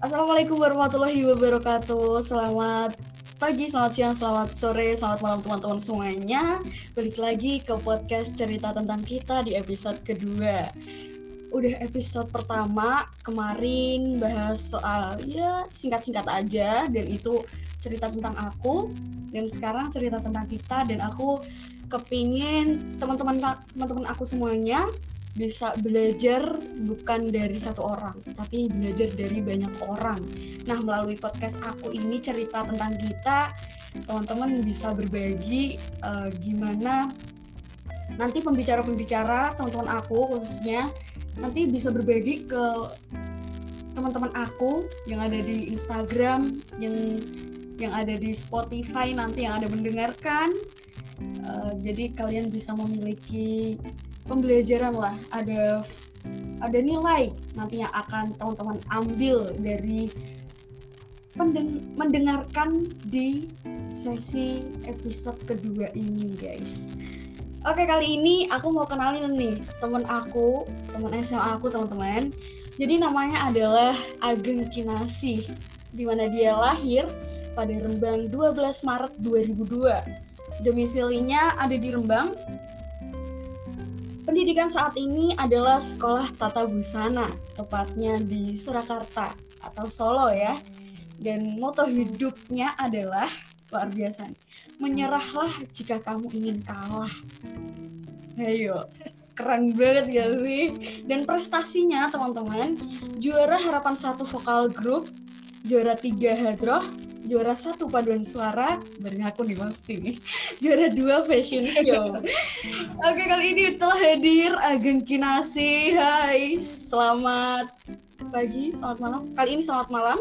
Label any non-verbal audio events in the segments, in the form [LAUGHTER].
Assalamualaikum warahmatullahi wabarakatuh. Selamat pagi, selamat siang, selamat sore, selamat malam teman-teman semuanya. Balik lagi ke podcast cerita tentang kita di episode kedua. Udah episode pertama kemarin bahas soal ya singkat-singkat aja dan itu cerita tentang aku dan sekarang cerita tentang kita dan aku kepingin teman-teman teman-teman aku semuanya bisa belajar bukan dari satu orang, tapi belajar dari banyak orang. Nah, melalui podcast aku ini cerita tentang kita, teman-teman bisa berbagi uh, gimana nanti pembicara-pembicara teman-teman aku khususnya nanti bisa berbagi ke teman-teman aku yang ada di Instagram, yang yang ada di Spotify nanti yang ada mendengarkan. Uh, jadi kalian bisa memiliki pembelajaran lah ada ada nilai nantinya akan teman-teman ambil dari mendengarkan di sesi episode kedua ini guys Oke kali ini aku mau kenalin nih teman aku, teman SMA aku teman-teman. Jadi namanya adalah Ageng Kinasi, di mana dia lahir pada Rembang 12 Maret 2002. Domisilinya ada di Rembang, Pendidikan saat ini adalah sekolah tata busana, tepatnya di Surakarta atau Solo ya. Dan moto hidupnya adalah luar biasa. Menyerahlah jika kamu ingin kalah. Ayo, keren banget ya sih? Dan prestasinya teman-teman, juara harapan satu vokal grup, juara tiga hadroh, juara satu paduan suara. Bareng aku nih pasti nih [LAUGHS] juara dua fashion show. [LAUGHS] Oke kali ini telah hadir Ageng Kinasi. Hai selamat pagi selamat malam. Kali ini selamat malam.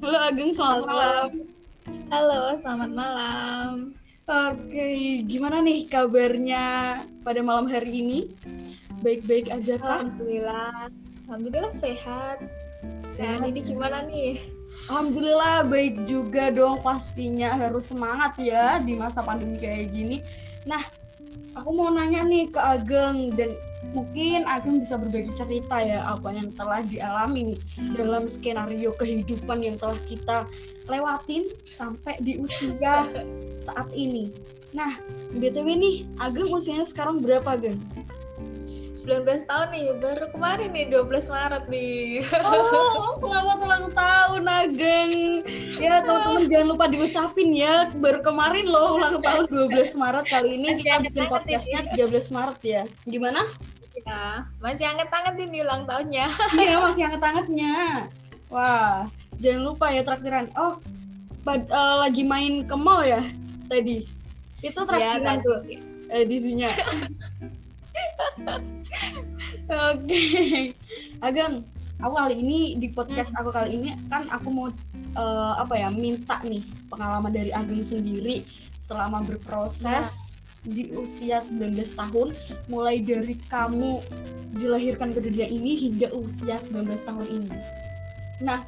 Halo Ageng selamat, selamat malam. Halo selamat malam. Oke gimana nih kabarnya pada malam hari ini? Baik-baik aja kah? Alhamdulillah. Alhamdulillah sehat. Sehat. Ini gimana nih Alhamdulillah baik juga dong pastinya harus semangat ya di masa pandemi kayak gini. Nah, aku mau nanya nih ke Ageng dan mungkin Ageng bisa berbagi cerita ya apa yang telah dialami nih dalam skenario kehidupan yang telah kita lewatin sampai di usia [LAUGHS] saat ini. Nah, BTW nih, Ageng usianya sekarang berapa, Ageng? 19 tahun nih, baru kemarin nih 12 Maret nih. Oh, selamat ulang tahun Ageng. Ya teman-teman jangan lupa diucapin ya, baru kemarin loh ulang tahun 12 Maret kali ini kita bikin podcastnya 13 Maret ya. Gimana? Ya, masih anget-anget ini ulang tahunnya. Iya, masih anget-angetnya. Wah, jangan lupa ya traktiran. Oh, pad, uh, lagi main ke mall ya tadi. Itu traktiran ya, tuh edisinya. Oke, okay. Ageng, aku kali ini di podcast aku kali ini kan aku mau uh, apa ya minta nih pengalaman dari Ageng sendiri selama berproses nah. di usia 19 tahun, mulai dari kamu dilahirkan ke dunia ini hingga usia 19 tahun ini. Nah,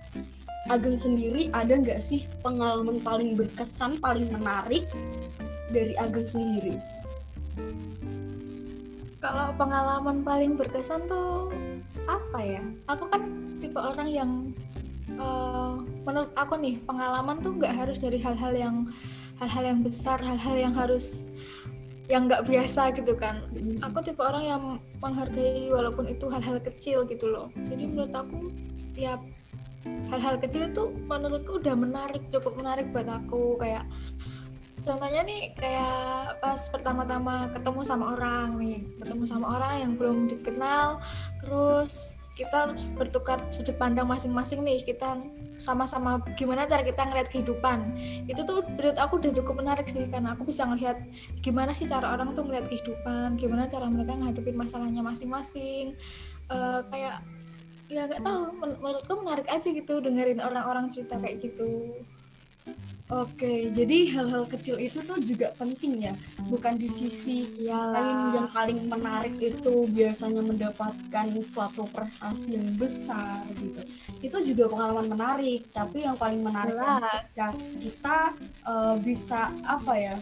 Ageng sendiri ada nggak sih pengalaman paling berkesan, paling menarik dari Ageng sendiri? Kalau pengalaman paling berkesan tuh apa ya? Aku kan tipe orang yang uh, menurut aku nih pengalaman tuh nggak harus dari hal-hal yang hal-hal yang besar hal-hal yang harus yang nggak biasa gitu kan. Aku tipe orang yang menghargai walaupun itu hal-hal kecil gitu loh. Jadi menurut aku tiap hal-hal kecil itu menurutku udah menarik cukup menarik buat aku. Kayak contohnya nih kayak pas pertama-tama ketemu sama orang nih. Ketemu sama orang yang belum dikenal terus kita bertukar sudut pandang masing-masing nih. Kita sama-sama gimana cara kita ngeliat kehidupan. Itu tuh menurut aku udah cukup menarik sih karena aku bisa ngeliat gimana sih cara orang tuh ngeliat kehidupan gimana cara mereka ngadepin masalahnya masing-masing. Uh, kayak ya nggak tahu menurutku menarik aja gitu dengerin orang-orang cerita kayak gitu Oke, jadi hal-hal kecil itu tuh juga penting ya, bukan di sisi lain yang paling menarik itu biasanya mendapatkan suatu prestasi yang besar gitu. Itu juga pengalaman menarik, tapi yang paling menarik ketika kita uh, bisa apa ya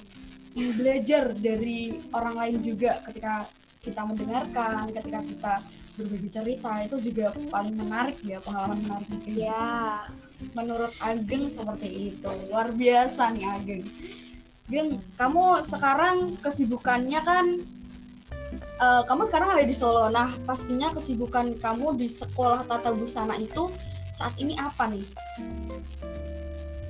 belajar dari orang lain juga ketika kita mendengarkan, ketika kita berbagi cerita itu juga paling menarik ya pengalaman menarik mungkin. Ya menurut Ageng seperti itu. Luar biasa nih Ageng. Geng kamu sekarang kesibukannya kan uh, kamu sekarang ada di Solo. Nah pastinya kesibukan kamu di sekolah tata busana itu saat ini apa nih?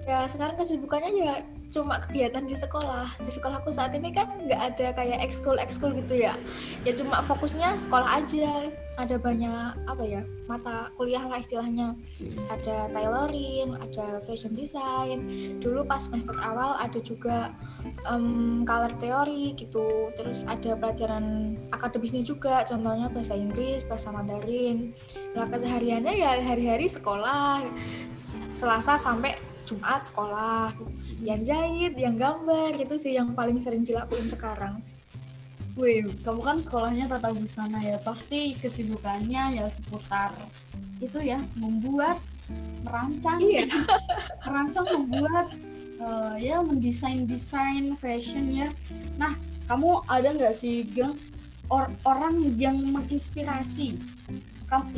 Ya sekarang kesibukannya ya cuma kegiatan di sekolah. Di sekolahku saat ini kan nggak ada kayak ekskul ekskul gitu ya. Ya cuma fokusnya sekolah aja. Ada banyak apa ya mata kuliah lah istilahnya. Ada tailoring ada fashion design. Dulu pas semester awal ada juga um, color theory gitu. Terus ada pelajaran akademisnya juga. Contohnya bahasa Inggris bahasa Mandarin. Nah kesehariannya ya hari-hari sekolah. Selasa sampai Jumat sekolah yang jahit yang gambar itu sih yang paling sering dilakuin sekarang Wih, kamu kan sekolahnya tata busana ya, pasti kesibukannya ya seputar itu ya, membuat, merancang, iya. [LAUGHS] merancang, membuat, uh, ya mendesain-desain fashion ya. Nah, kamu ada nggak sih, Gang, or orang yang menginspirasi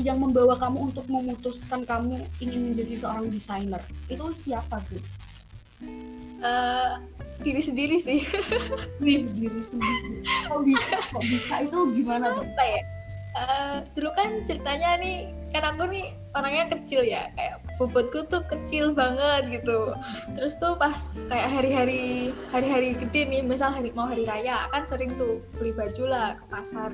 yang membawa kamu untuk memutuskan kamu ingin menjadi seorang desainer itu siapa tuh? Uh, diri sendiri sih. [LAUGHS] Wih, diri sendiri. Kok bisa? Kok bisa? Itu gimana tuh? Apa ya? Uh, dulu kan ceritanya nih kan aku nih orangnya kecil ya kayak bobotku tuh kecil banget gitu. Terus tuh pas kayak hari-hari hari-hari gede nih misal hari mau hari raya kan sering tuh beli baju lah ke pasar.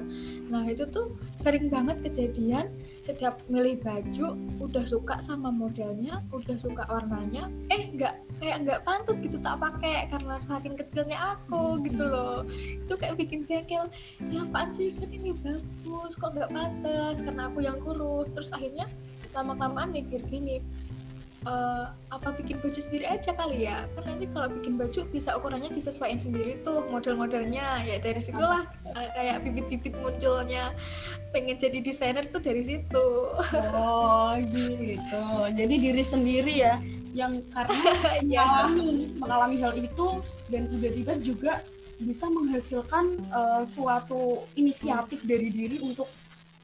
Nah itu tuh sering banget kejadian. Setiap milih baju udah suka sama modelnya udah suka warnanya eh nggak kayak nggak pantas gitu tak pakai karena saking kecilnya aku gitu loh. Itu kayak bikin jengkel ya apaan sih? Kan ini bagus kok nggak pantas? Karena aku yang kurus. Terus akhirnya lama kelamaan mikir gini uh, apa bikin baju sendiri aja kali ya? Kan nanti kalau bikin baju bisa ukurannya disesuaikan sendiri tuh model-modelnya. Ya dari situlah uh, kayak bibit-bibit munculnya. Pengen jadi desainer tuh dari situ. Oh gitu. Jadi diri sendiri ya yang karena [LAUGHS] iya. mengalami mengalami hal itu dan tiba-tiba juga bisa menghasilkan uh, suatu inisiatif dari diri untuk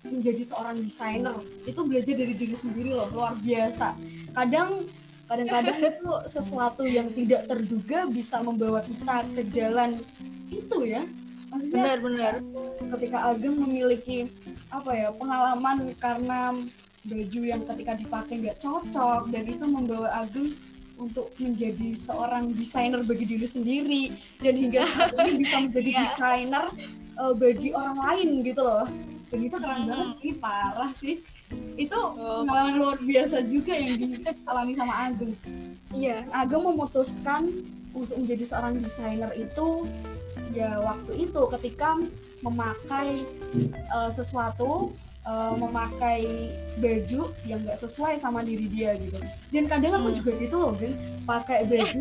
menjadi seorang desainer. Itu belajar dari diri sendiri loh luar biasa. Kadang kadang-kadang itu sesuatu yang tidak terduga bisa membawa kita ke jalan itu ya. Maksudnya benar-benar ketika Ageng memiliki apa ya pengalaman karena baju yang ketika dipakai nggak cocok dan itu membawa Ageng untuk menjadi seorang desainer bagi diri sendiri dan hingga saat ini bisa menjadi yeah. desainer uh, bagi orang lain gitu loh dan itu keren hmm. banget sih parah sih itu oh. pengalaman luar biasa juga yang dialami sama Ageng iya Ageng memutuskan untuk menjadi seorang desainer itu ya waktu itu ketika memakai uh, sesuatu uh, memakai baju yang nggak sesuai sama diri dia gitu dan kadang aku hmm. juga gitu loh geng pakai baju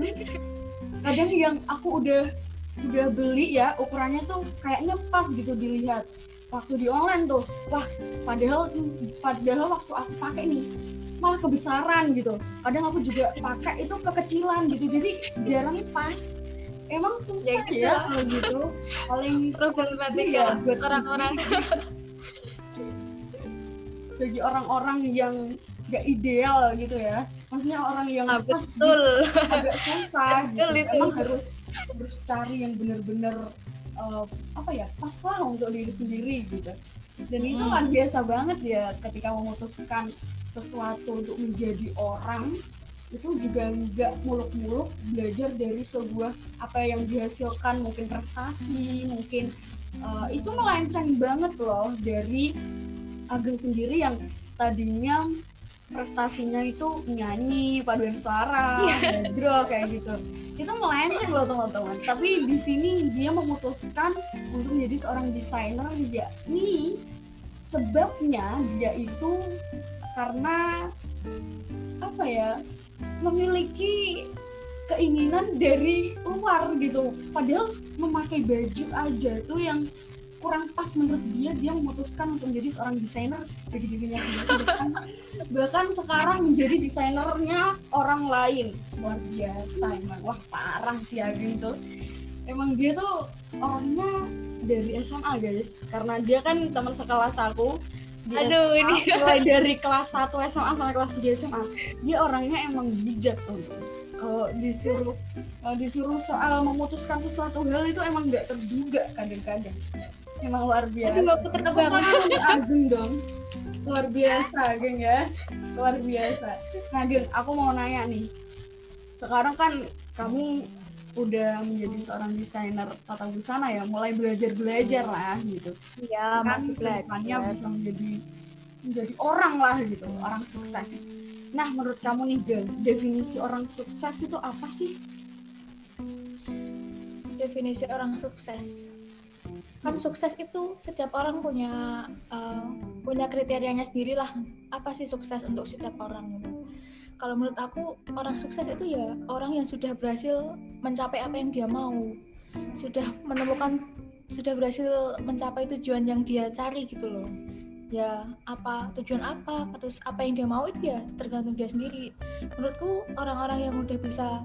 kadang yang aku udah udah beli ya ukurannya tuh kayaknya pas gitu dilihat waktu di online tuh wah padahal padahal waktu aku pakai nih malah kebesaran gitu. Kadang aku juga pakai itu kekecilan gitu jadi jarang pas. Emang susah ya, gitu. ya. kalau gitu. Paling problematik ya buat orang-orang. bagi orang-orang yang gak ideal gitu ya. Maksudnya orang yang ah, pas betul. agak susah gitu. emang harus harus cari yang benar-benar uh, apa ya pas lah untuk diri sendiri gitu dan itu hmm. luar biasa banget ya ketika memutuskan sesuatu untuk menjadi orang itu juga nggak muluk-muluk belajar dari sebuah apa yang dihasilkan mungkin prestasi mungkin uh, itu melenceng banget loh dari Ageng sendiri yang tadinya prestasinya itu nyanyi paduan suara yeah. kayak gitu. Itu melenceng loh teman-teman. Tapi di sini dia memutuskan untuk menjadi seorang desainer. Ya ini sebabnya dia itu karena apa ya memiliki keinginan dari luar gitu. Padahal memakai baju aja tuh yang kurang pas menurut dia dia memutuskan untuk menjadi seorang desainer bagi dirinya sendiri. Bahkan, bahkan sekarang menjadi desainernya orang lain. Luar biasa emang. Wah parah sih Ageng tuh emang dia tuh orangnya dari SMA guys. Karena dia kan teman sekelas aku. Di Aduh, SMA, ini. mulai dari kelas 1 SMA sampai kelas 3 SMA dia orangnya emang bijak tuh. Kalau disuruh kalau disuruh soal memutuskan sesuatu hal itu emang nggak terduga kadang-kadang emang luar biasa. Aduh, aku untuk Ageng dong. Luar biasa Ageng ya. Luar biasa. Nah Ageng aku mau nanya nih. Sekarang kan kamu udah menjadi seorang desainer tata busana ya. Mulai belajar belajar lah gitu. Iya, kan masih belajar. bisa menjadi menjadi orang lah gitu. Orang sukses. Nah menurut kamu nih Gen definisi orang sukses itu apa sih? Definisi orang sukses. Kan sukses itu setiap orang punya eh, punya kriterianya sendiri lah. Apa sih sukses untuk setiap orang gitu. Kalau menurut aku orang sukses itu ya orang yang sudah berhasil mencapai apa yang dia mau. Sudah menemukan sudah berhasil mencapai tujuan yang dia cari gitu loh. Ya, apa tujuan apa, terus apa yang dia mau itu ya tergantung dia sendiri. Menurutku orang-orang yang udah bisa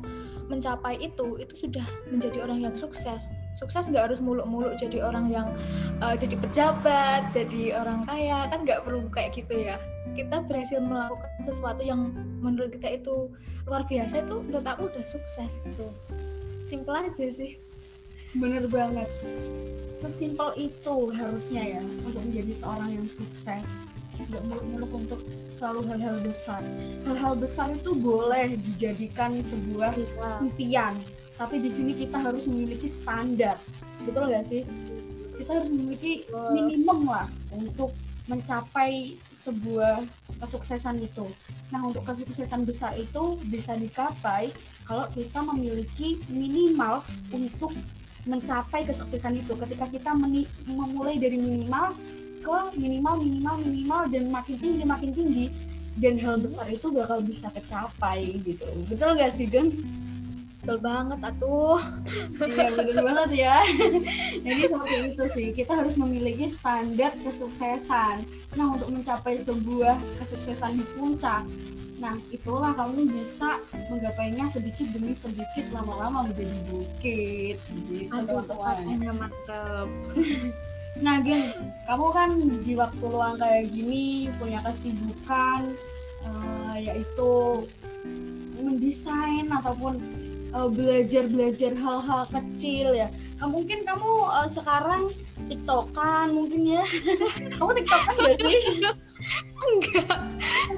mencapai itu itu sudah menjadi orang yang sukses sukses nggak harus muluk-muluk jadi orang yang uh, jadi pejabat jadi orang kaya kan nggak perlu kayak gitu ya. Kita berhasil melakukan sesuatu yang menurut kita itu luar biasa itu menurut aku udah sukses gitu. Simple aja sih. Bener banget. Sesimpel itu harusnya ya untuk menjadi seorang yang sukses. Nggak muluk-muluk untuk selalu hal-hal besar. Hal-hal besar itu boleh dijadikan sebuah impian tapi di sini kita harus memiliki standar. Betul nggak sih? Kita harus memiliki minimum lah untuk mencapai sebuah kesuksesan itu. Nah untuk kesuksesan besar itu bisa dicapai kalau kita memiliki minimal untuk mencapai kesuksesan itu. Ketika kita meni- memulai dari minimal ke minimal minimal minimal dan makin tinggi makin tinggi dan hal besar itu bakal bisa kecapai gitu. Betul gak sih Gen? Betul banget atuh. Iya betul banget ya. [LAUGHS] Jadi seperti itu sih kita harus memiliki standar kesuksesan. Nah untuk mencapai sebuah kesuksesan di puncak nah itulah kamu bisa menggapainya sedikit demi sedikit lama-lama menjadi bukit. Gitu aduh pertanyaannya mantep. [LAUGHS] Nah, Gen, kamu kan di waktu luang kayak gini punya kesibukan eh, yaitu mendesain ataupun eh, belajar-belajar hal-hal kecil ya. Kamu mungkin kamu eh, sekarang tiktokan mungkin ya. [LAUGHS] kamu tiktokan gak sih? [LAUGHS] enggak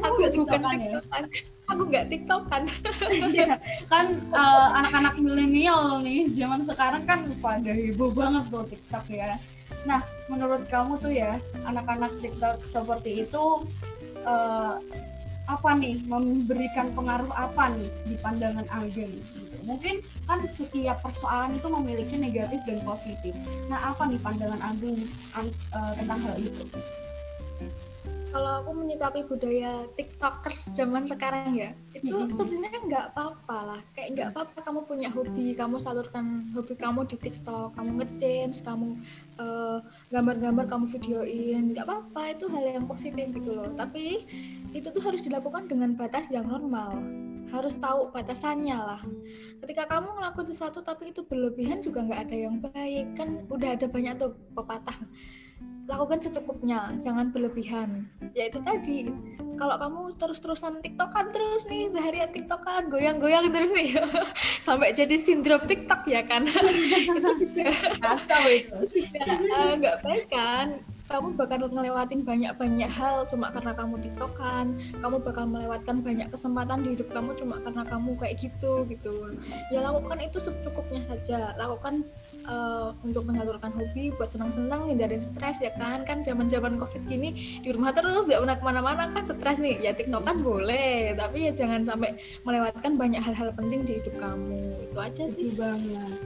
aku bukan tiktokan ya? tiktokan aku nggak tiktokan [LAUGHS] Iya, kan eh, anak-anak milenial nih zaman sekarang kan pada heboh banget tuh TikTok ya. Nah, menurut kamu tuh ya anak-anak TikTok seperti itu eh, apa nih memberikan pengaruh apa nih di pandangan Agen? Mungkin kan setiap persoalan itu memiliki negatif dan positif. Nah, apa nih pandangan Agen an- eh, tentang hal itu? kalau aku menyikapi budaya tiktokers zaman sekarang ya itu sebenarnya nggak apa-apa lah. Kayak nggak apa-apa kamu punya hobi kamu salurkan hobi kamu di tiktok kamu ngedance kamu eh, gambar-gambar kamu videoin nggak apa-apa. Itu hal yang positif gitu loh. Tapi itu tuh harus dilakukan dengan batas yang normal harus tahu batasannya lah. Ketika kamu ngelakuin sesuatu tapi itu berlebihan juga nggak ada yang baik kan udah ada banyak tuh pepatah. Lakukan secukupnya jangan berlebihan. Ya itu tadi. Kalau kamu terus-terusan tiktokan terus nih seharian tiktokan goyang-goyang terus nih. [LAUGHS] Sampai jadi sindrom tiktok ya kan? [LAUGHS] Itu Kacau itu. eh, nggak baik kan kamu bakal ngelewatin banyak-banyak hal cuma karena kamu tiktokan kamu bakal melewatkan banyak kesempatan di hidup kamu cuma karena kamu kayak gitu gitu. Ya lakukan itu secukupnya saja. Lakukan eh, untuk menyalurkan hobi buat senang-senang hindarin stres ya kan? Kan zaman-zaman covid gini di rumah terus nggak pernah ke mana-mana kan stres nih. Ya tiktokan boleh tapi ya jangan sampai melewatkan banyak hal-hal penting di hidup kamu. Itu aja sih. Setuju banget.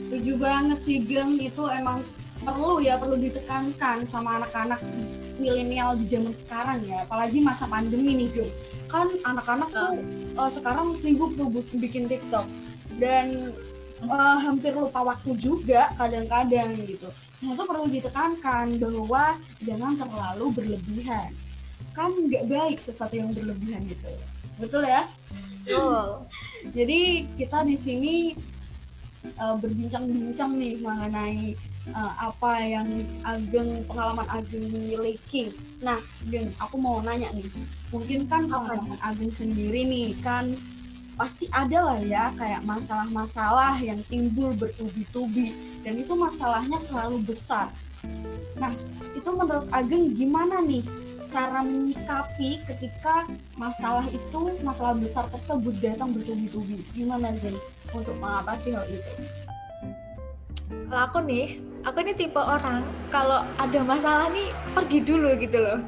Setuju banget sih Geng. Itu emang perlu ya perlu ditekankan sama anak-anak milenial di zaman sekarang ya. Apalagi masa pandemi nih Geng kan anak-anak tuh eh, sekarang sibuk tuh bikin TikTok. Dan eh, hampir lupa waktu juga kadang-kadang gitu. Nah itu perlu ditekankan bahwa jangan terlalu berlebihan. Kan nggak baik sesuatu yang berlebihan gitu. Betul ya? Betul. [LAUGHS] Jadi kita di sini uh, berbincang-bincang nih mengenai uh, apa yang Ageng pengalaman Ageng miliki. Nah, Geng, aku mau nanya nih. Mungkin kan pengalaman Ageng sendiri nih kan pasti ada lah ya kayak masalah-masalah yang timbul bertubi-tubi dan itu masalahnya selalu besar. Nah, itu menurut Ageng gimana nih cara menyikapi ketika masalah itu masalah besar tersebut datang bertubi-tubi gimana Jen untuk mengatasi hal itu kalau aku nih aku ini tipe orang kalau ada masalah nih pergi dulu gitu loh.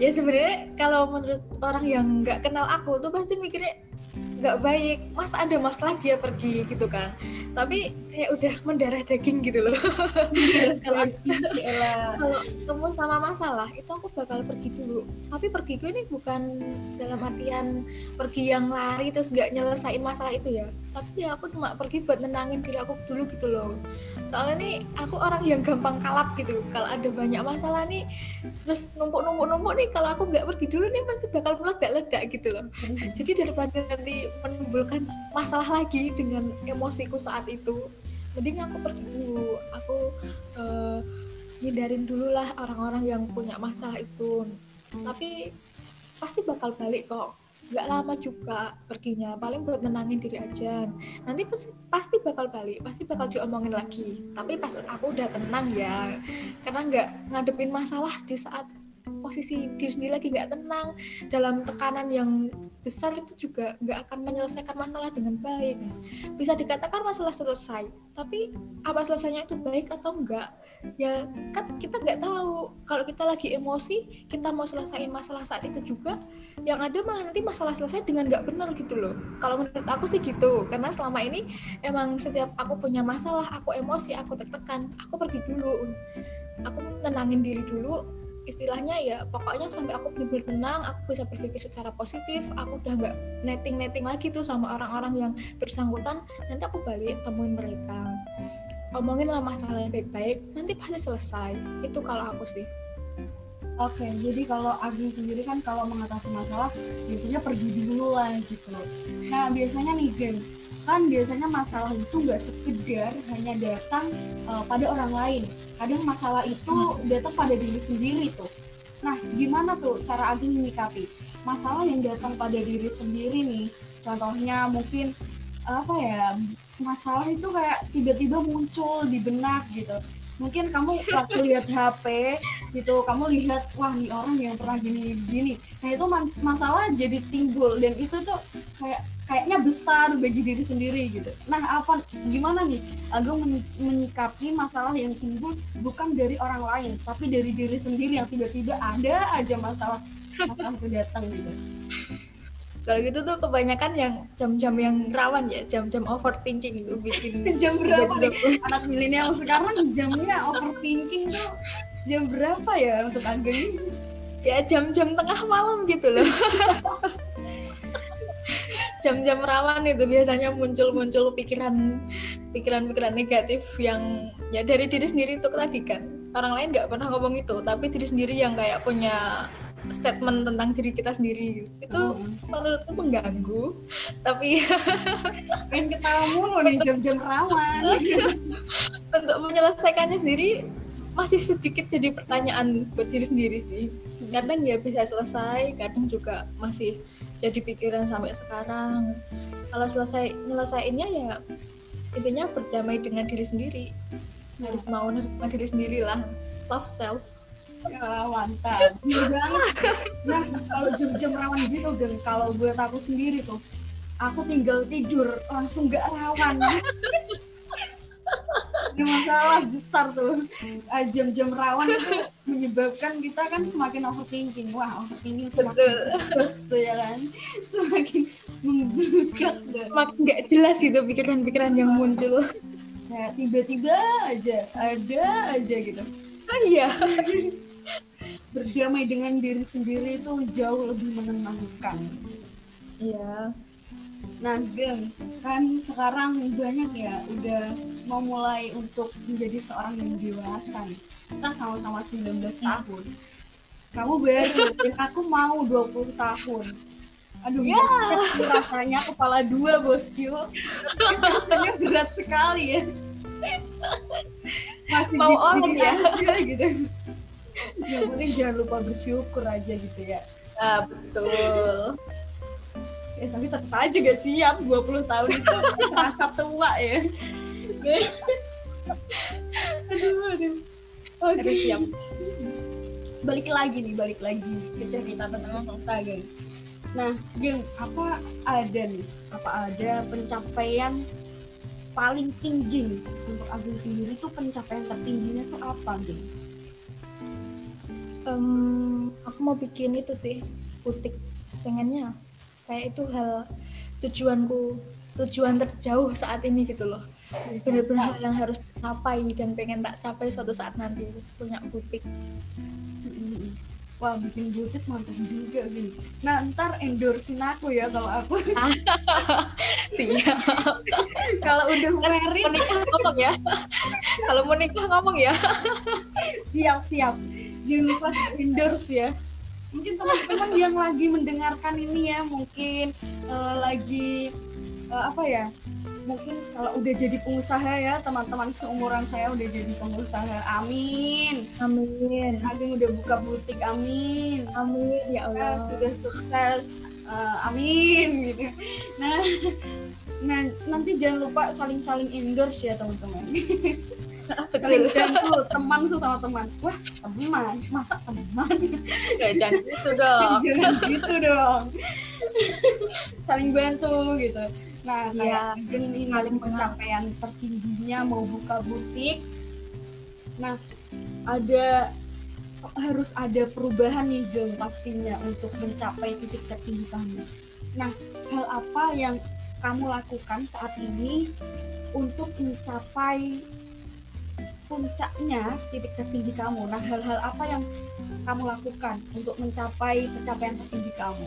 Ya sebenarnya kalau menurut orang yang nggak kenal aku tuh pasti mikirnya nggak baik. Mas ada masalah dia pergi gitu kan. Tapi kayak udah mendarah daging gitu loh. [LAUGHS] Kalau [LAUGHS] kalau ketemu sama masalah itu aku bakal pergi dulu. Tapi pergi gue ini bukan dalam artian pergi yang lari terus nggak nyelesain masalah itu ya. Tapi ya aku cuma pergi buat nenangin diri aku dulu gitu loh soalnya nih aku orang yang gampang kalap gitu. Kalau ada banyak masalah nih terus numpuk numpuk numpuk nih kalau aku nggak pergi dulu nih pasti bakal meledak ledak gitu loh. Jadi daripada nanti menimbulkan masalah lagi dengan emosiku saat itu mending aku pergi dulu. Aku uh, hindarin dulu lah orang-orang yang punya masalah itu. Tapi pasti bakal balik kok nggak lama juga perginya paling buat nenangin diri aja. Nanti pasti, pasti bakal balik pasti bakal diomongin lagi. Tapi pas aku udah tenang ya karena nggak ngadepin masalah di saat posisi diri sendiri lagi nggak tenang dalam tekanan yang besar itu juga nggak akan menyelesaikan masalah dengan baik. Bisa dikatakan masalah selesai tapi apa selesainya itu baik atau enggak ya kan kita nggak tahu. Kalau kita lagi emosi kita mau selesaiin masalah saat itu juga yang ada malah nanti masalah selesai dengan nggak benar gitu loh. Kalau menurut aku sih gitu karena selama ini emang setiap aku punya masalah aku emosi aku tertekan aku pergi dulu. Aku nenangin diri dulu istilahnya ya pokoknya sampai aku benar-benar tenang aku bisa berpikir secara positif aku udah nggak netting netting lagi tuh sama orang-orang yang bersangkutan nanti aku balik temuin mereka. Omongin lah masalah yang baik-baik nanti pasti selesai. Itu kalau aku sih. Oke, jadi kalau Agi sendiri kan kalau mengatasi masalah biasanya pergi dulu lah gitu. Nah biasanya nih geng, kan biasanya masalah itu nggak sekedar hanya datang uh, pada orang lain, kadang masalah itu datang pada diri sendiri tuh. Nah gimana tuh cara Agi menyikapi? Masalah yang datang pada diri sendiri nih contohnya mungkin apa ya masalah itu kayak tiba-tiba muncul di benak gitu mungkin kamu waktu lihat HP gitu kamu lihat wah nih orang yang pernah gini gini nah itu masalah jadi timbul dan itu tuh kayak kayaknya besar bagi diri sendiri gitu. Nah, apa gimana nih Agung menyikapi masalah yang timbul bukan dari orang lain, tapi dari diri sendiri yang tiba-tiba ada aja masalah masalah itu datang gitu. Kalau gitu tuh kebanyakan yang jam-jam yang rawan ya, jam-jam overthinking itu bikin [LAUGHS] jam berapa nih anak milenial sekarang jamnya overthinking tuh jam berapa ya untuk Ageng? Ya jam-jam tengah malam gitu loh. [LAUGHS] jam-jam rawan itu biasanya muncul-muncul pikiran pikiran-pikiran negatif yang ya dari diri sendiri itu tadi kan orang lain nggak pernah ngomong itu tapi diri sendiri yang kayak punya statement tentang diri kita sendiri. Itu hmm. menurutku mengganggu tapi [LAUGHS] pengen ketawa mulu nih jam-jam rawan. [LAUGHS] Untuk menyelesaikannya sendiri masih sedikit jadi pertanyaan buat diri sendiri sih. Kadang ya bisa selesai kadang juga masih jadi pikiran sampai sekarang. Kalau selesai nyelesainnya ya intinya berdamai dengan diri sendiri. Harus mau menerima diri sendiri lah love self ya mantap banget. Nah kalau jam-jam rawan gitu geng kalau buat aku sendiri tuh aku tinggal tidur langsung gak rawan. Ini masalah besar tuh. Eh, jam-jam rawan itu menyebabkan kita kan semakin overthinking. Wah overthinking semakin terus tuh ya kan. Semakin membludak semakin nggak jelas itu pikiran-pikiran yang muncul. Kayak tiba-tiba aja ada aja gitu. Ah iya [LAUGHS] berdamai dengan diri sendiri itu jauh lebih menenangkan iya Nah, Gem, kan sekarang banyak ya udah mau mulai untuk menjadi seorang yang dewasa nih. Kita sama-sama 19 tahun. Kamu baru dan [LAUGHS] aku mau 20 tahun. Aduh, ya. [LAUGHS] rasanya kepala dua, bosku. rasanya berat sekali ya. [LAUGHS] masih Mau gini on ya? gitu yang penting jangan lupa bersyukur aja gitu ya. Ah, betul. eh tapi tetap aja gak siap 20 tahun itu. Terasa tua ya. Aduh aduh. Oke. Harus siap. balik lagi nih balik lagi ke cerita tentang kita geng. Nah geng apa ada nih? Apa ada pencapaian paling tinggi nih? Untuk Ageng sendiri tuh pencapaian tertingginya tuh apa geng Em, aku mau bikin itu sih butik. Pengennya kayak itu hal tujuanku tujuan terjauh saat ini gitu loh. Benar-benar hal yang harus tercapai dan pengen tak capai suatu saat nanti punya butik. Wah bikin butik mantap juga gini. Nah ntar endorsein aku ya kalau aku. [LAUGHS] Siap. Kalau udah married. menikah ngomong ya. Kalau menikah ngomong ya. Siap siap. Jangan lupa endorse ya. Mungkin teman-teman yang lagi mendengarkan ini ya mungkin eh, lagi eh, apa ya? Mungkin kalau udah jadi pengusaha ya teman-teman seumuran saya udah jadi pengusaha. Amin. amin Ageng udah buka butik. Amin. amin Ya, ya Allah sudah sukses Eh, amin gitu nah nah nanti jangan lupa saling-saling endorse ya teman-teman [LAUGHS] betul bantu teman sesama teman. Wah teman. Masa teman? Ya jangan gitu dong. [LAUGHS] Jangan gitu dong. Saling bantu gitu. Nah kayak Ageng ini saling pencapaian tertingginya mau buka butik. Nah ada harus ada perubahan nih Geng pastinya untuk mencapai titik tertinggi kamu. Nah, hal apa yang kamu lakukan saat ini untuk mencapai puncaknya titik tertinggi kamu? Nah, hal-hal apa yang kamu lakukan untuk mencapai pencapaian tertinggi kamu?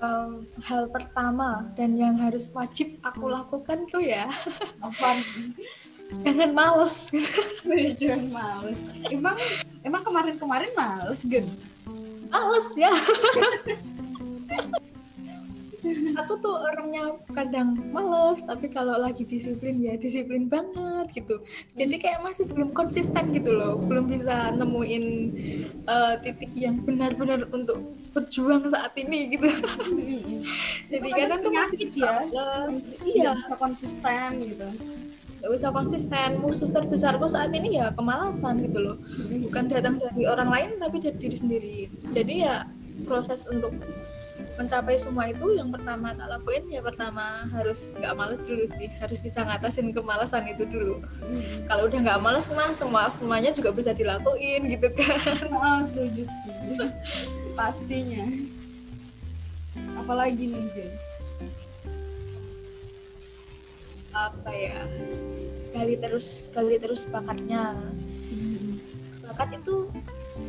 Em, hal pertama dan yang harus wajib aku lakukan tuh ya [LAUGHS] Apa? jangan males [LAUGHS] Jangan males. Emang emang kemarin-kemarin males, Geng? males ya [LAUGHS] aku tuh orangnya kadang males tapi kalau lagi disiplin ya disiplin banget gitu jadi kayak masih belum konsisten gitu loh belum bisa nemuin eh, titik yang benar-benar untuk berjuang saat ini gitu Jadi Jadi kadang tuh penyakit ya. males. Iya. bisa konsisten gitu. gak bisa konsisten musuh terbesarku saat ini ya kemalasan gitu loh bukan datang dari orang lain tapi dari diri sendiri jadi ya proses untuk mencapai semua itu yang pertama tak lakuin ya pertama harus nggak males dulu sih. Harus bisa ngatasin kemalasan itu dulu. Kalau udah nggak males mah semua semuanya juga bisa dilakuin gitu kan. [LAUGHS] Oh, setuju, setuju. Pastinya. Apalagi nih, Jen? apa ya? Gali terus gali terus bakatnya. Bakat itu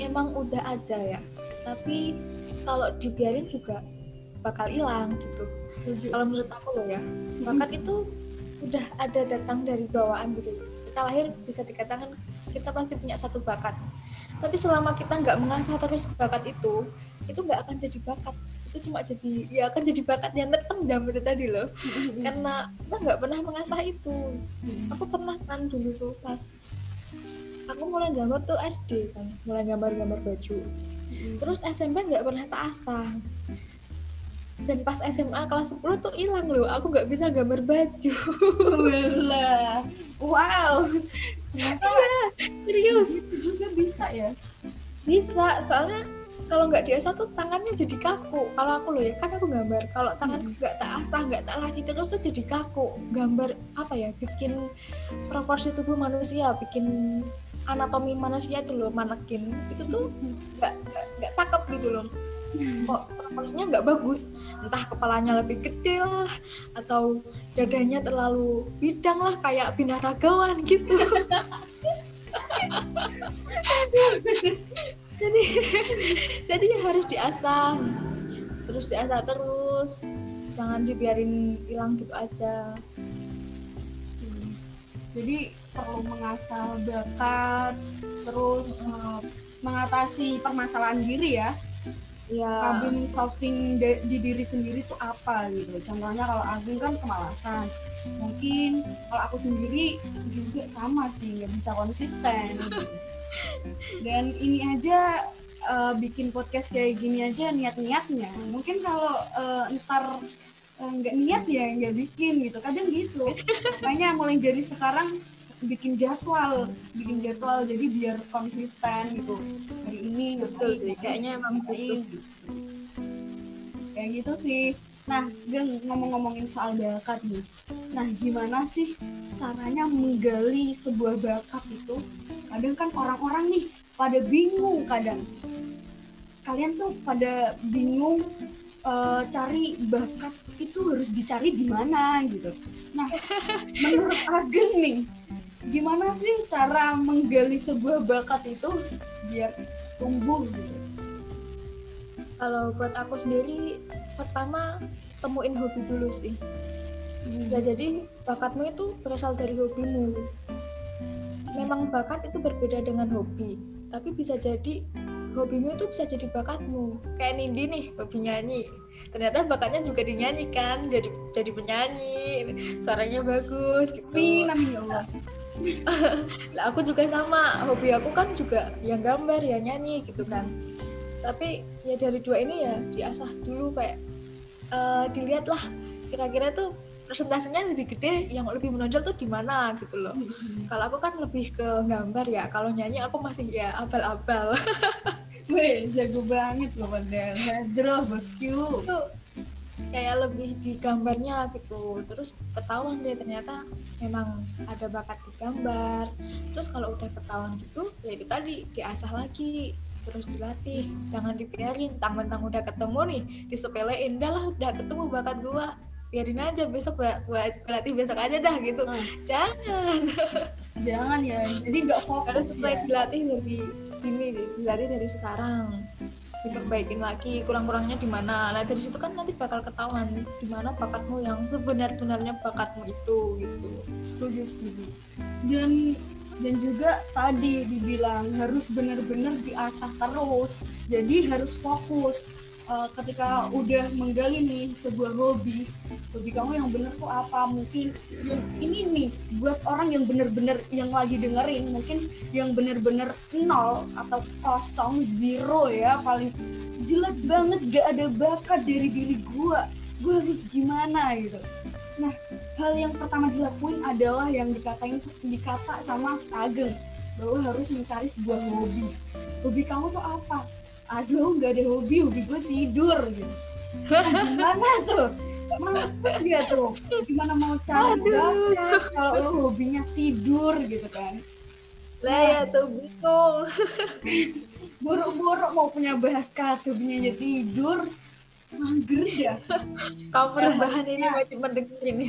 emang udah ada ya. Tapi kalau dibiarin juga bakal hilang gitu. Kalau menurut aku loh ya bakat itu udah ada datang dari bawaan gitu. Kita lahir bisa dikatakan kita pasti punya satu bakat. Tapi selama kita nggak mengasah terus bakat itu itu nggak akan jadi bakat. Itu cuma jadi ya akan jadi bakat yang terpendam itu tadi loh. Karena kita nggak pernah mengasah itu. Aku pernah kan dulu tuh pas aku mulai gambar tuh SD kan mulai gambar-gambar baju. Terus SMP nggak pernah tak asah dan pas SMA kelas 10 tuh hilang loh. Aku nggak bisa gambar baju. Wala. Wow. Ternyata serius. Itu juga bisa ya. bisa soalnya kalau nggak diasah tuh tangannya jadi kaku. Kalau aku loh ya kan aku gambar. Kalau tangan nggak tak asah nggak tak latih terus tuh jadi kaku. Gambar apa ya bikin proporsi tubuh manusia bikin anatomi manusia itu loh manekin. Itu tuh nggak nggak- nggak cakep gitu loh kok proporsinya nggak bagus? Entah kepalanya lebih gede lah atau dadanya terlalu bidang lah kayak binaragawan gitu. [LAUGHS] Jadi jadi harus diasah. Terus diasah terus. Jangan dibiarin hilang gitu aja. Jadi perlu mengasah bakat, terus eh, mengatasi permasalahan diri ya. Ya problem solving de- di diri sendiri tuh apa gitu. Contohnya kalau Agung kan kemalasan. Mungkin kalau aku sendiri juga sama sih nggak bisa konsisten. Dan ini aja uh, bikin podcast kayak gini aja niat-niatnya. Mungkin kalau uh, ntar uh, nggak niat ya nggak bikin gitu. Kadang gitu. Makanya mulai dari sekarang bikin jadwal bikin jadwal. Jadi biar konsisten gitu. Hari ini betul sih kayaknya emang gitu. kayak gitu sih. Nah geng ngomong-ngomongin soal bakat nih. Nah gimana sih caranya menggali sebuah bakat itu? Kadang kan orang-orang nih pada bingung kadang. Kalian tuh pada bingung uh, cari bakat itu harus dicari di mana gitu. Nah [LAUGHS] menurut Ageng nih gimana sih cara menggali sebuah bakat itu biar tumbuh gitu? Kalau buat aku sendiri, pertama temuin hobi dulu sih. Hmm. Ya jadi bakatmu itu berasal dari hobimu. Memang bakat itu berbeda dengan hobi, tapi bisa jadi hobimu itu bisa jadi bakatmu. Kayak Nindi nih, hobi nyanyi. Ternyata bakatnya juga dinyanyi kan, jadi jadi penyanyi, suaranya bagus gitu. Amin, amin ya Allah. [LAUGHS] lah aku juga sama. Hobi aku kan juga yang gambar ya nyanyi gitu kan. Tapi ya dari dua ini ya diasah dulu kayak uh, dilihat lah kira-kira tuh presentasinya lebih gede yang lebih menonjol tuh di mana gitu loh. Kalau aku kan lebih ke gambar ya. Kalau nyanyi aku masih ya abal-abal. Weh, jago banget loh padahal. Hedro, bosku. itu kayak lebih di gambarnya gitu. Terus ketahuan deh ternyata memang ada bakat di gambar. Terus kalau udah ketahuan gitu ya itu tadi diasah lagi terus dilatih. Jangan dibiarin tang-tang udah ketemu nih disepelein. Dah lah udah ketemu bakat gua. Biarin aja besok gua, gua latih besok aja dah gitu. Hmm. jangan. [LAUGHS] Jangan ya, jadi nggak harus fokus mulai ya. dilatih dari ini dilatih dari sekarang diperbaikin lagi kurang-kurangnya di mana nah dari situ kan nanti bakal ketahuan di mana bakatmu yang sebenar-benarnya bakatmu itu gitu Setuju, setuju. Dan dan juga tadi dibilang harus benar-benar diasah terus. Jadi harus fokus. Eh, ketika udah menggali nih sebuah hobi, hobi kamu yang bener tuh apa? Mungkin yang ini nih buat orang yang bener-bener yang lagi dengerin, mungkin yang bener-bener nol atau kosong zero ya paling jelek banget gak ada bakat dari diri gua. Gua harus gimana gitu. Nah, hal yang pertama dilakuin adalah yang dikatain dikata sama Ageng bahwa harus mencari sebuah hobi. Hobi kamu tuh apa? Aduh, nggak ada hobi, hobi gue tidur gitu. Nah, gimana tuh? Mampus gak tuh? Gimana mau cari bakat kalau lo hobinya tidur gitu kan? lah ya tuh bingung [LAUGHS] Boro-boro mau punya bakat, hobinya aja tidur, mager ya. kamu perubahan ini harusnya- wajib mendengar ini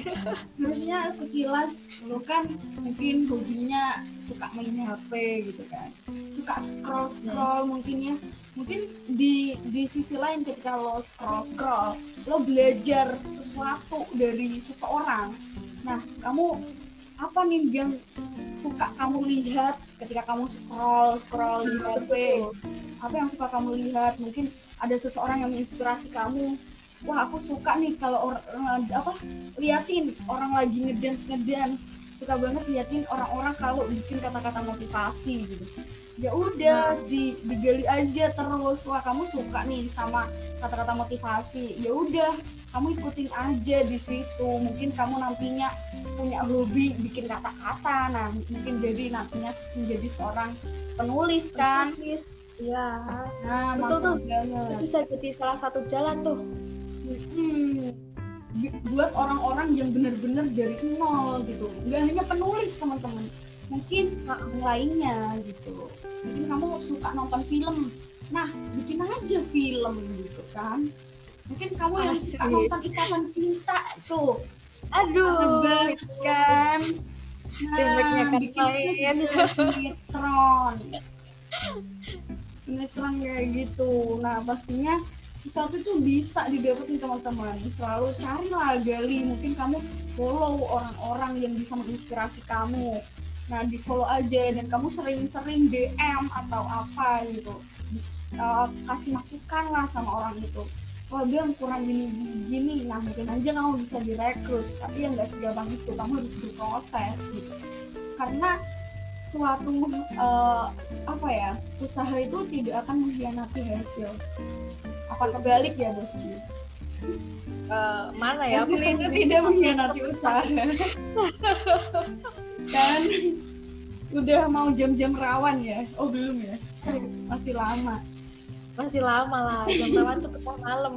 harusnya sekilas lo kan mungkin hobinya suka main HP gitu kan suka scroll scroll mungkin ya mungkin di di sisi lain ketika lo scroll scroll lo belajar sesuatu dari seseorang. Nah kamu apa nih yang suka kamu lihat ketika kamu scroll scroll di HP apa yang suka kamu lihat? Mungkin ada seseorang yang menginspirasi kamu. Wah aku suka nih kalau orang apa liatin orang lagi ngedance ngedance suka banget liatin orang-orang kalau bikin kata-kata motivasi gitu ya udah di digali aja terus. Wah kamu suka nih sama kata-kata motivasi. Ya udah kamu ikutin aja di situ. Mungkin kamu nantinya punya hobi bikin kata-kata. Nah mungkin jadi nantinya menjadi seorang penulis kan? Iya. Nah Betul tuh. banget itu bisa jadi salah satu jalan tuh. Hmm, buat orang-orang yang benar-benar dari nol gitu. Nggak hanya penulis teman-teman mungkin lainnya gitu. Mungkin kamu suka nonton film. Nah bikin aja film gitu kan. Mungkin kamu yang suka nonton ikatan cinta tuh. Aduh banget kan? Nah kan bikin aja sinetron. Sinetron kayak gitu. Nah pastinya sesuatu itu bisa didapetin teman-teman. Selalu carilah gali. Mungkin kamu follow orang-orang yang bisa menginspirasi kamu nah di follow aja dan kamu sering-sering DM atau apa gitu. Uh, kasih masukan lah sama orang itu. Wah dia kurang gini gini nah mungkin aja kamu bisa direkrut. Tapi ya nggak segampang itu kamu harus berproses gitu. Karena suatu uh, apa ya usaha itu tidak akan mengkhianati hasil. Apa terbalik ya bosku uh, mana ya? Hasil itu tidak mengkhianati [LAUGHS] usaha [LAUGHS] kan [LAUGHS] udah mau jam-jam rawan ya? Oh belum ya? Masih lama. Masih lama lah jam rawan tuh tengah malam.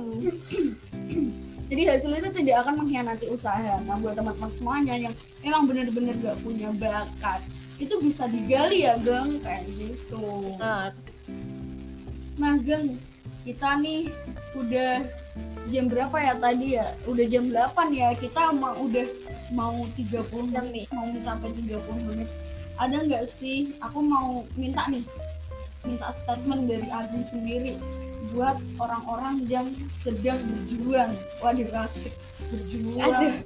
[CLEARS THROAT] Jadi hasil itu tidak akan mengkhianati usaha. Nah buat teman-teman semuanya yang emang benar-benar gak punya bakat itu bisa digali ya geng? Kayak gitu. Nah, nah geng kita nih udah jam berapa ya tadi ya? Udah jam 8 ya. Kita mau udah mau 30 menit mau mencapai 30 menit. Ada nggak sih? Aku mau minta nih minta statement dari Arjun sendiri buat orang-orang yang sedang berjuang. Waduh asik. Berjuang.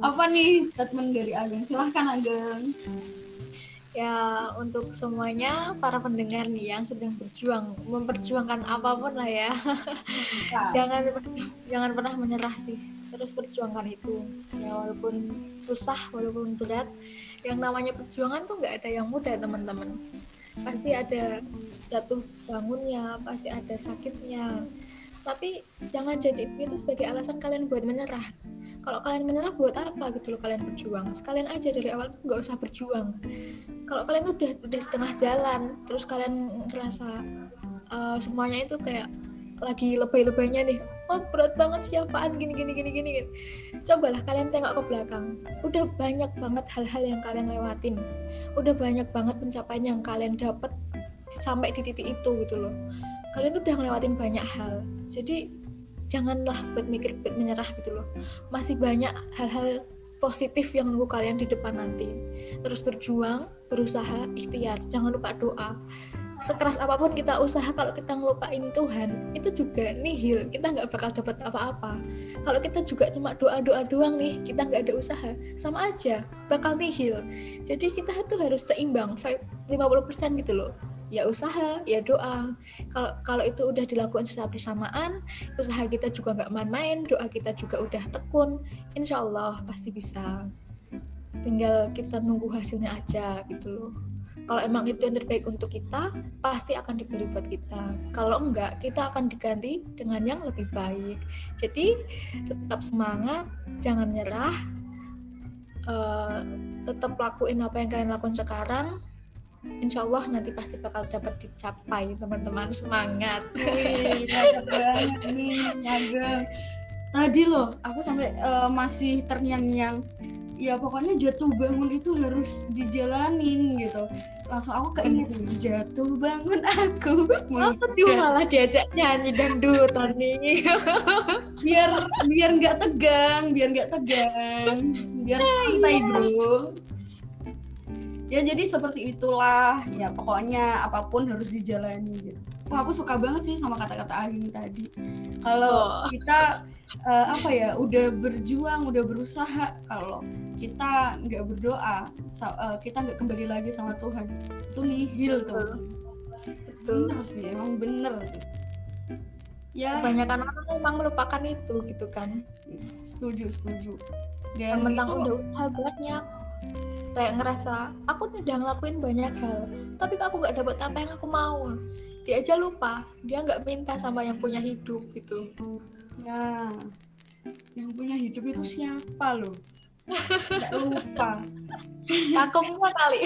Apa nih statement dari Ageng silahkan Ageng ya untuk semuanya para pendengar nih yang sedang berjuang memperjuangkan apa pun lah ya, ya. [LAUGHS] jangan jangan pernah menyerah sih. Terus perjuangkan itu. Ya walaupun susah walaupun berat yang namanya perjuangan tuh nggak ada yang mudah teman-teman. Pasti ada jatuh bangunnya pasti ada sakitnya tapi jangan jadi itu sebagai alasan kalian buat menyerah. Kalau kalian menyerah buat apa gitu loh kalian berjuang? Sekalian aja dari awal tuh nggak usah berjuang. Kalau kalian udah udah setengah jalan terus kalian ngerasa uh, semuanya itu kayak lagi lebay-lebaynya nih oh berat banget siapaan gini gini gini gini cobalah kalian tengok ke belakang. Udah banyak banget hal-hal yang kalian lewatin. Udah banyak banget pencapaian yang kalian dapat sampai di titik itu gitu loh. Kalian udah ngelewatin banyak hal jadi janganlah buat mikir buat menyerah gitu loh. Masih banyak hal-hal positif yang nunggu kalian di depan nanti. Terus berjuang berusaha ikhtiar. Jangan lupa doa. Sekeras apa pun kita usaha kalau kita ngelupain Tuhan itu juga nihil. Kita nggak bakal dapat apa-apa. Kalau kita juga cuma doa-doa doang nih kita nggak ada usaha sama aja. Bakal nihil. Jadi kita tuh harus seimbang 50% gitu loh ya usaha ya doa. Kalau kalau itu udah dilakukan secara bersamaan usaha kita juga nggak main-main doa kita juga udah tekun insya Allah pasti bisa. Tinggal kita nunggu hasilnya aja gitu loh. Kalau emang itu yang terbaik untuk kita pasti akan diberi buat kita. Kalau enggak kita akan diganti dengan yang lebih baik. Jadi tetap semangat jangan nyerah uh, tetap lakuin apa yang kalian lakukan sekarang Insya Allah nanti pasti bakal dapat dicapai teman-teman. Semangat. Wih, banget. Nih, Tadi loh, aku sampai uh, masih terngiang-ngiang. Ya pokoknya jatuh bangun itu harus dijalanin gitu. Langsung aku keinget jatuh bangun aku. [LAUGHS] Aku tuh? Malah diajak nyanyi dangdut Tony. [LAUGHS] Biar biar nggak tegang biar nggak tegang. Biar santai bro ya jadi seperti itulah. Ya pokoknya apa pun harus dijalani gitu. Wah, aku suka banget sih sama kata-kata Aging tadi. Kalau oh. kita uh, apa ya, udah berjuang, udah berusaha, kalau kita nggak berdoa uh, kita nggak kembali lagi sama Tuhan itu nihil tuh betul. Benar sih emang bener. Ya. Kebanyakan orang memang melupakan itu gitu kan. Setuju setuju. Dan mentang udah usaha banyak kayak ngerasa aku udah ngelakuin banyak hal tapi aku nggak dapet apa yang aku mau dia aja lupa dia nggak minta sama yang punya hidup gitu nah yang punya hidup itu siapa loh Gak lupa. [LAUGHS] Takutnya kali.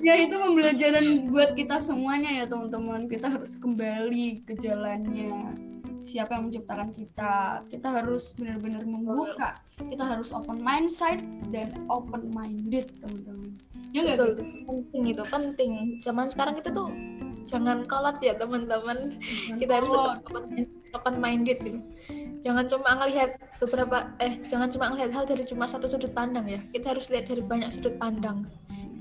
ya itu pembelajaran buat kita semuanya ya teman-teman. Kita harus kembali ke jalannya. Siapa yang menciptakan kita? Kita harus benar-benar membuka. Kita harus open mindset dan open minded, teman-teman. Ya enggak gitu? Penting itu, penting. Zaman sekarang kita tuh jangan kolot ya, teman-teman. Kita harus tetap open, open minded gitu jangan cuma ngelihat beberapa eh jangan cuma ngelihat hal dari cuma satu sudut pandang ya kita harus lihat dari banyak sudut pandang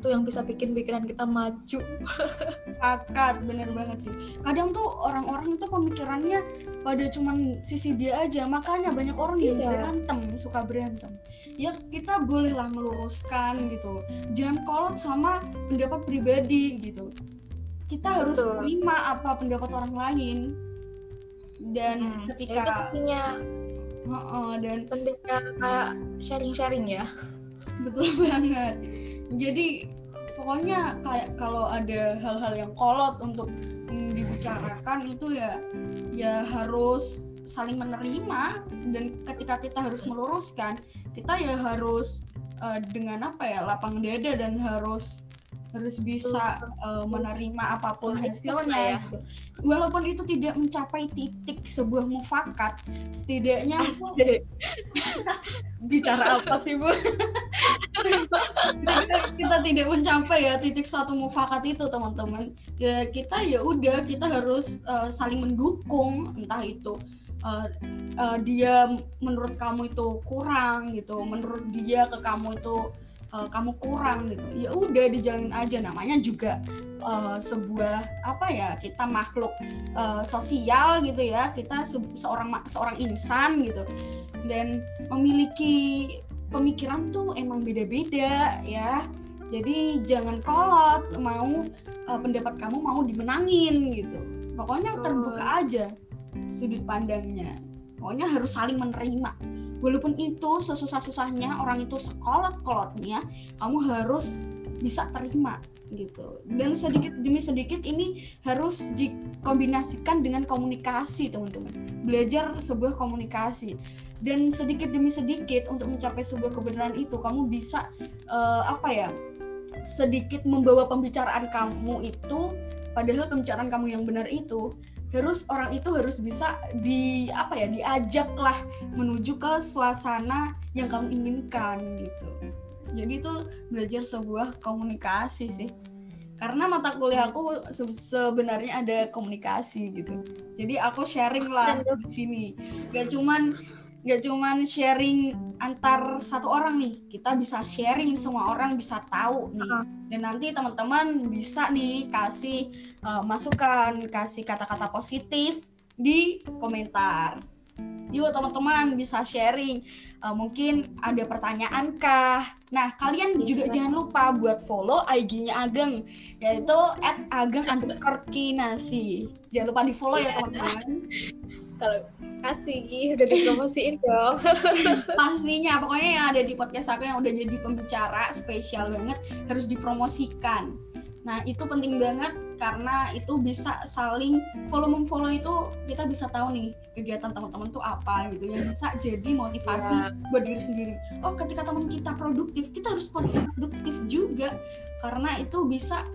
itu yang bisa bikin pikiran kita maju [LAUGHS] Sepakat, bener banget sih. Kadang tuh orang-orang itu pemikirannya pada cuman sisi dia aja, makanya banyak orang yang Iya. berantem, suka berantem. Ya kita bolehlah meluruskan gitu. Jangan kolot sama pendapat pribadi gitu. Kita harus Betul. terima apa pendapat orang lain. Dan Hmm, ya ketika itu pentingnya Heeh, dan pentingnya kayak sharing-sharing ya betul [LAUGHS] banget. Jadi pokoknya kayak kalau ada hal-hal yang kolot untuk mm, dibicarakan itu ya ya harus saling menerima dan ketika kita harus meluruskan kita ya harus eh, dengan apa ya lapang dada dan harus harus bisa eh, menerima apa pun hasilnya ya. gitu. Walaupun itu tidak mencapai titik sebuah mufakat, setidaknya Asik. [LAUGHS] bicara apa sih bu? kita, [LAUGHS] kita tidak mencapai ya titik satu mufakat itu teman-teman. Ya kita ya udah kita harus uh, saling mendukung entah itu uh, uh, dia menurut kamu itu kurang gitu, menurut dia ke kamu itu uh, kamu kurang gitu. Ya udah dijalanin aja. Namanya juga uh, sebuah apa ya kita makhluk uh, sosial gitu ya. Kita se- seorang seorang insan gitu. Dan memiliki pemikiran tuh emang beda-beda ya. Jadi jangan kolot mau uh, pendapat kamu mau dimenangin gitu. Pokoknya terbuka aja sudut pandangnya. Pokoknya harus saling menerima walaupun itu sesusah-susahnya orang itu sekolot-kolotnya kamu harus bisa terima gitu. Dan sedikit demi sedikit ini harus dikombinasikan dengan komunikasi teman-teman. Belajar sebuah komunikasi. Dan sedikit demi sedikit untuk mencapai sebuah kebenaran itu kamu bisa eh, apa ya sedikit membawa pembicaraan kamu itu padahal pembicaraan kamu yang benar itu harus orang itu harus bisa di apa ya diajak lah menuju ke suasana yang kamu inginkan gitu. Jadi itu belajar sebuah komunikasi sih. Karena mata kuliah aku se- sebenarnya ada komunikasi gitu. Jadi aku sharing lah di sini. Gak cuman gak cuman sharing antar satu orang nih. Kita bisa sharing semua orang bisa tahu nih. Dan nanti teman-teman bisa nih kasih uh, masukan kasih kata-kata positif di komentar yuk teman-teman bisa sharing Uh, mungkin ada pertanyaan kah nah kalian juga Bisa. jangan lupa buat follow IG-nya Ageng yaitu @ageng underscore kinasi jangan lupa di follow ya Iya. teman-teman kalau kasih Gi, udah dipromosiin dong. [LAUGHS] Pastinya pokoknya yang ada di podcast aku yang udah jadi pembicara spesial banget harus dipromosikan. Nah itu penting banget karena itu bisa saling follow memfollow itu kita bisa tahu nih kegiatan teman-teman tuh apa gitu yang bisa jadi motivasi Ya. buat diri sendiri. Oh ketika teman kita produktif kita harus produktif juga karena itu bisa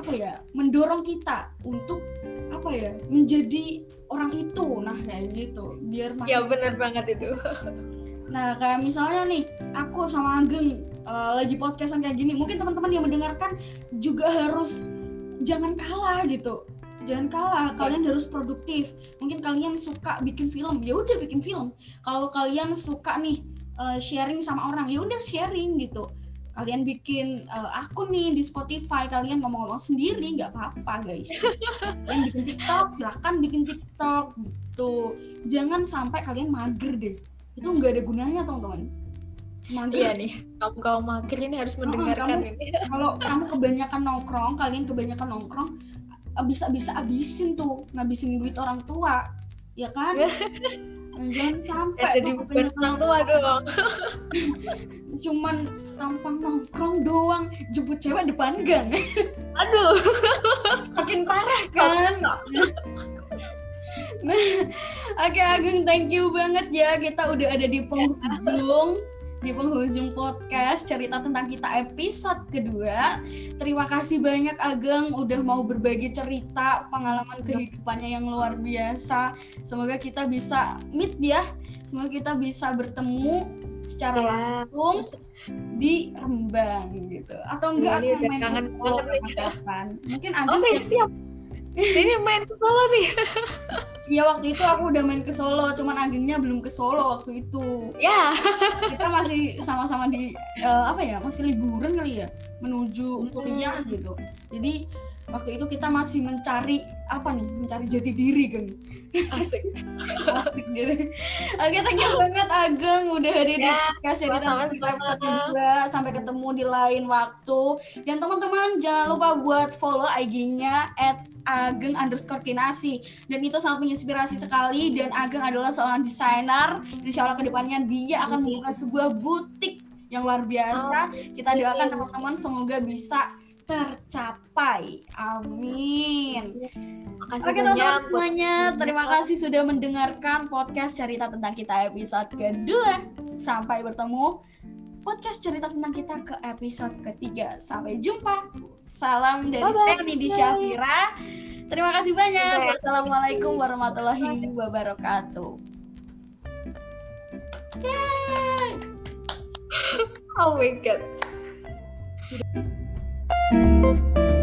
apa ya mendorong kita untuk apa ya menjadi orang itu nah kayak gitu biar makin ya benar banget itu Nah, kayak misalnya nih, aku sama Ageng uh, lagi podcastan kayak gini, mungkin teman-teman yang mendengarkan juga harus jangan kalah gitu. Jangan kalah, kalian harus produktif. Mungkin kalian suka bikin film, ya udah bikin film. Kalau kalian suka nih uh, sharing sama orang, ya udah sharing gitu. Kalian bikin uh, akun nih di Spotify, kalian ngomong-ngomong sendiri nggak apa-apa guys. Kalian bikin TikTok, silahkan bikin TikTok gitu. Jangan sampai kalian mager deh. Itu nggak ada gunanya teman-teman. Mager. Iya nih kamu kamu mager ini harus mendengarkan kamu- ini. [LAUGHS] kalau kamu kebanyakan nongkrong kalian kebanyakan nongkrong eh, bisa bisa abisin tuh ngabisin duit orang tua ya kan? [LAUGHS] Jangan sampai ya, jadi kebanyakan orang tua dong [LAUGHS] cuman tampang nongkrong doang jemput cewek depan gang. [LAUGHS] Aduh. Makin parah kan? Nah oke Ageng thank you banget ya. Kita udah ada di penghujung di penghujung podcast cerita tentang kita episode kedua. Terima kasih banyak Ageng udah mau berbagi cerita pengalaman kehidupannya yang luar biasa. Semoga kita bisa meet ya. Semoga kita bisa bertemu secara Ya. langsung di Rembang gitu atau enggak Ini aku main kangen nih. kapan-kapan mungkin Ageng oke siap Ini main ke Solo nih. [LAUGHS] Iya waktu itu aku udah main ke Solo, cuman Agengnya belum ke Solo waktu itu. Ya. Kita masih sama-sama di uh, apa ya, masih liburan kali ya, menuju kuliah gitu. Jadi waktu itu kita masih mencari apa nih, mencari jati diri kan. Asik. [LAUGHS] Asik gitu. Oke, thank you banget Ageng udah hadir di Ya, podcast cerita episode kedua. Sampai ketemu di lain waktu. Dan teman-teman jangan lupa buat follow IG-nya at Ageng underscore kinasi dan itu sangat menginspirasi sekali dan Ageng adalah seorang desainer insya Allah ke depannya dia akan membuka sebuah butik yang luar biasa kita doakan teman-teman semoga bisa tercapai amin Makasih Oke banyak teman-teman semuanya, terima kasih sudah mendengarkan podcast cerita tentang kita episode kedua. Sampai bertemu podcast cerita tentang kita ke episode ketiga. Sampai jumpa. Salam dari. Stephanie di Syafira. Terima kasih banyak. Bye-bye. Wassalamualaikum warahmatullahi wabarakatuh. Yeay. [LAUGHS] Oh my god. Música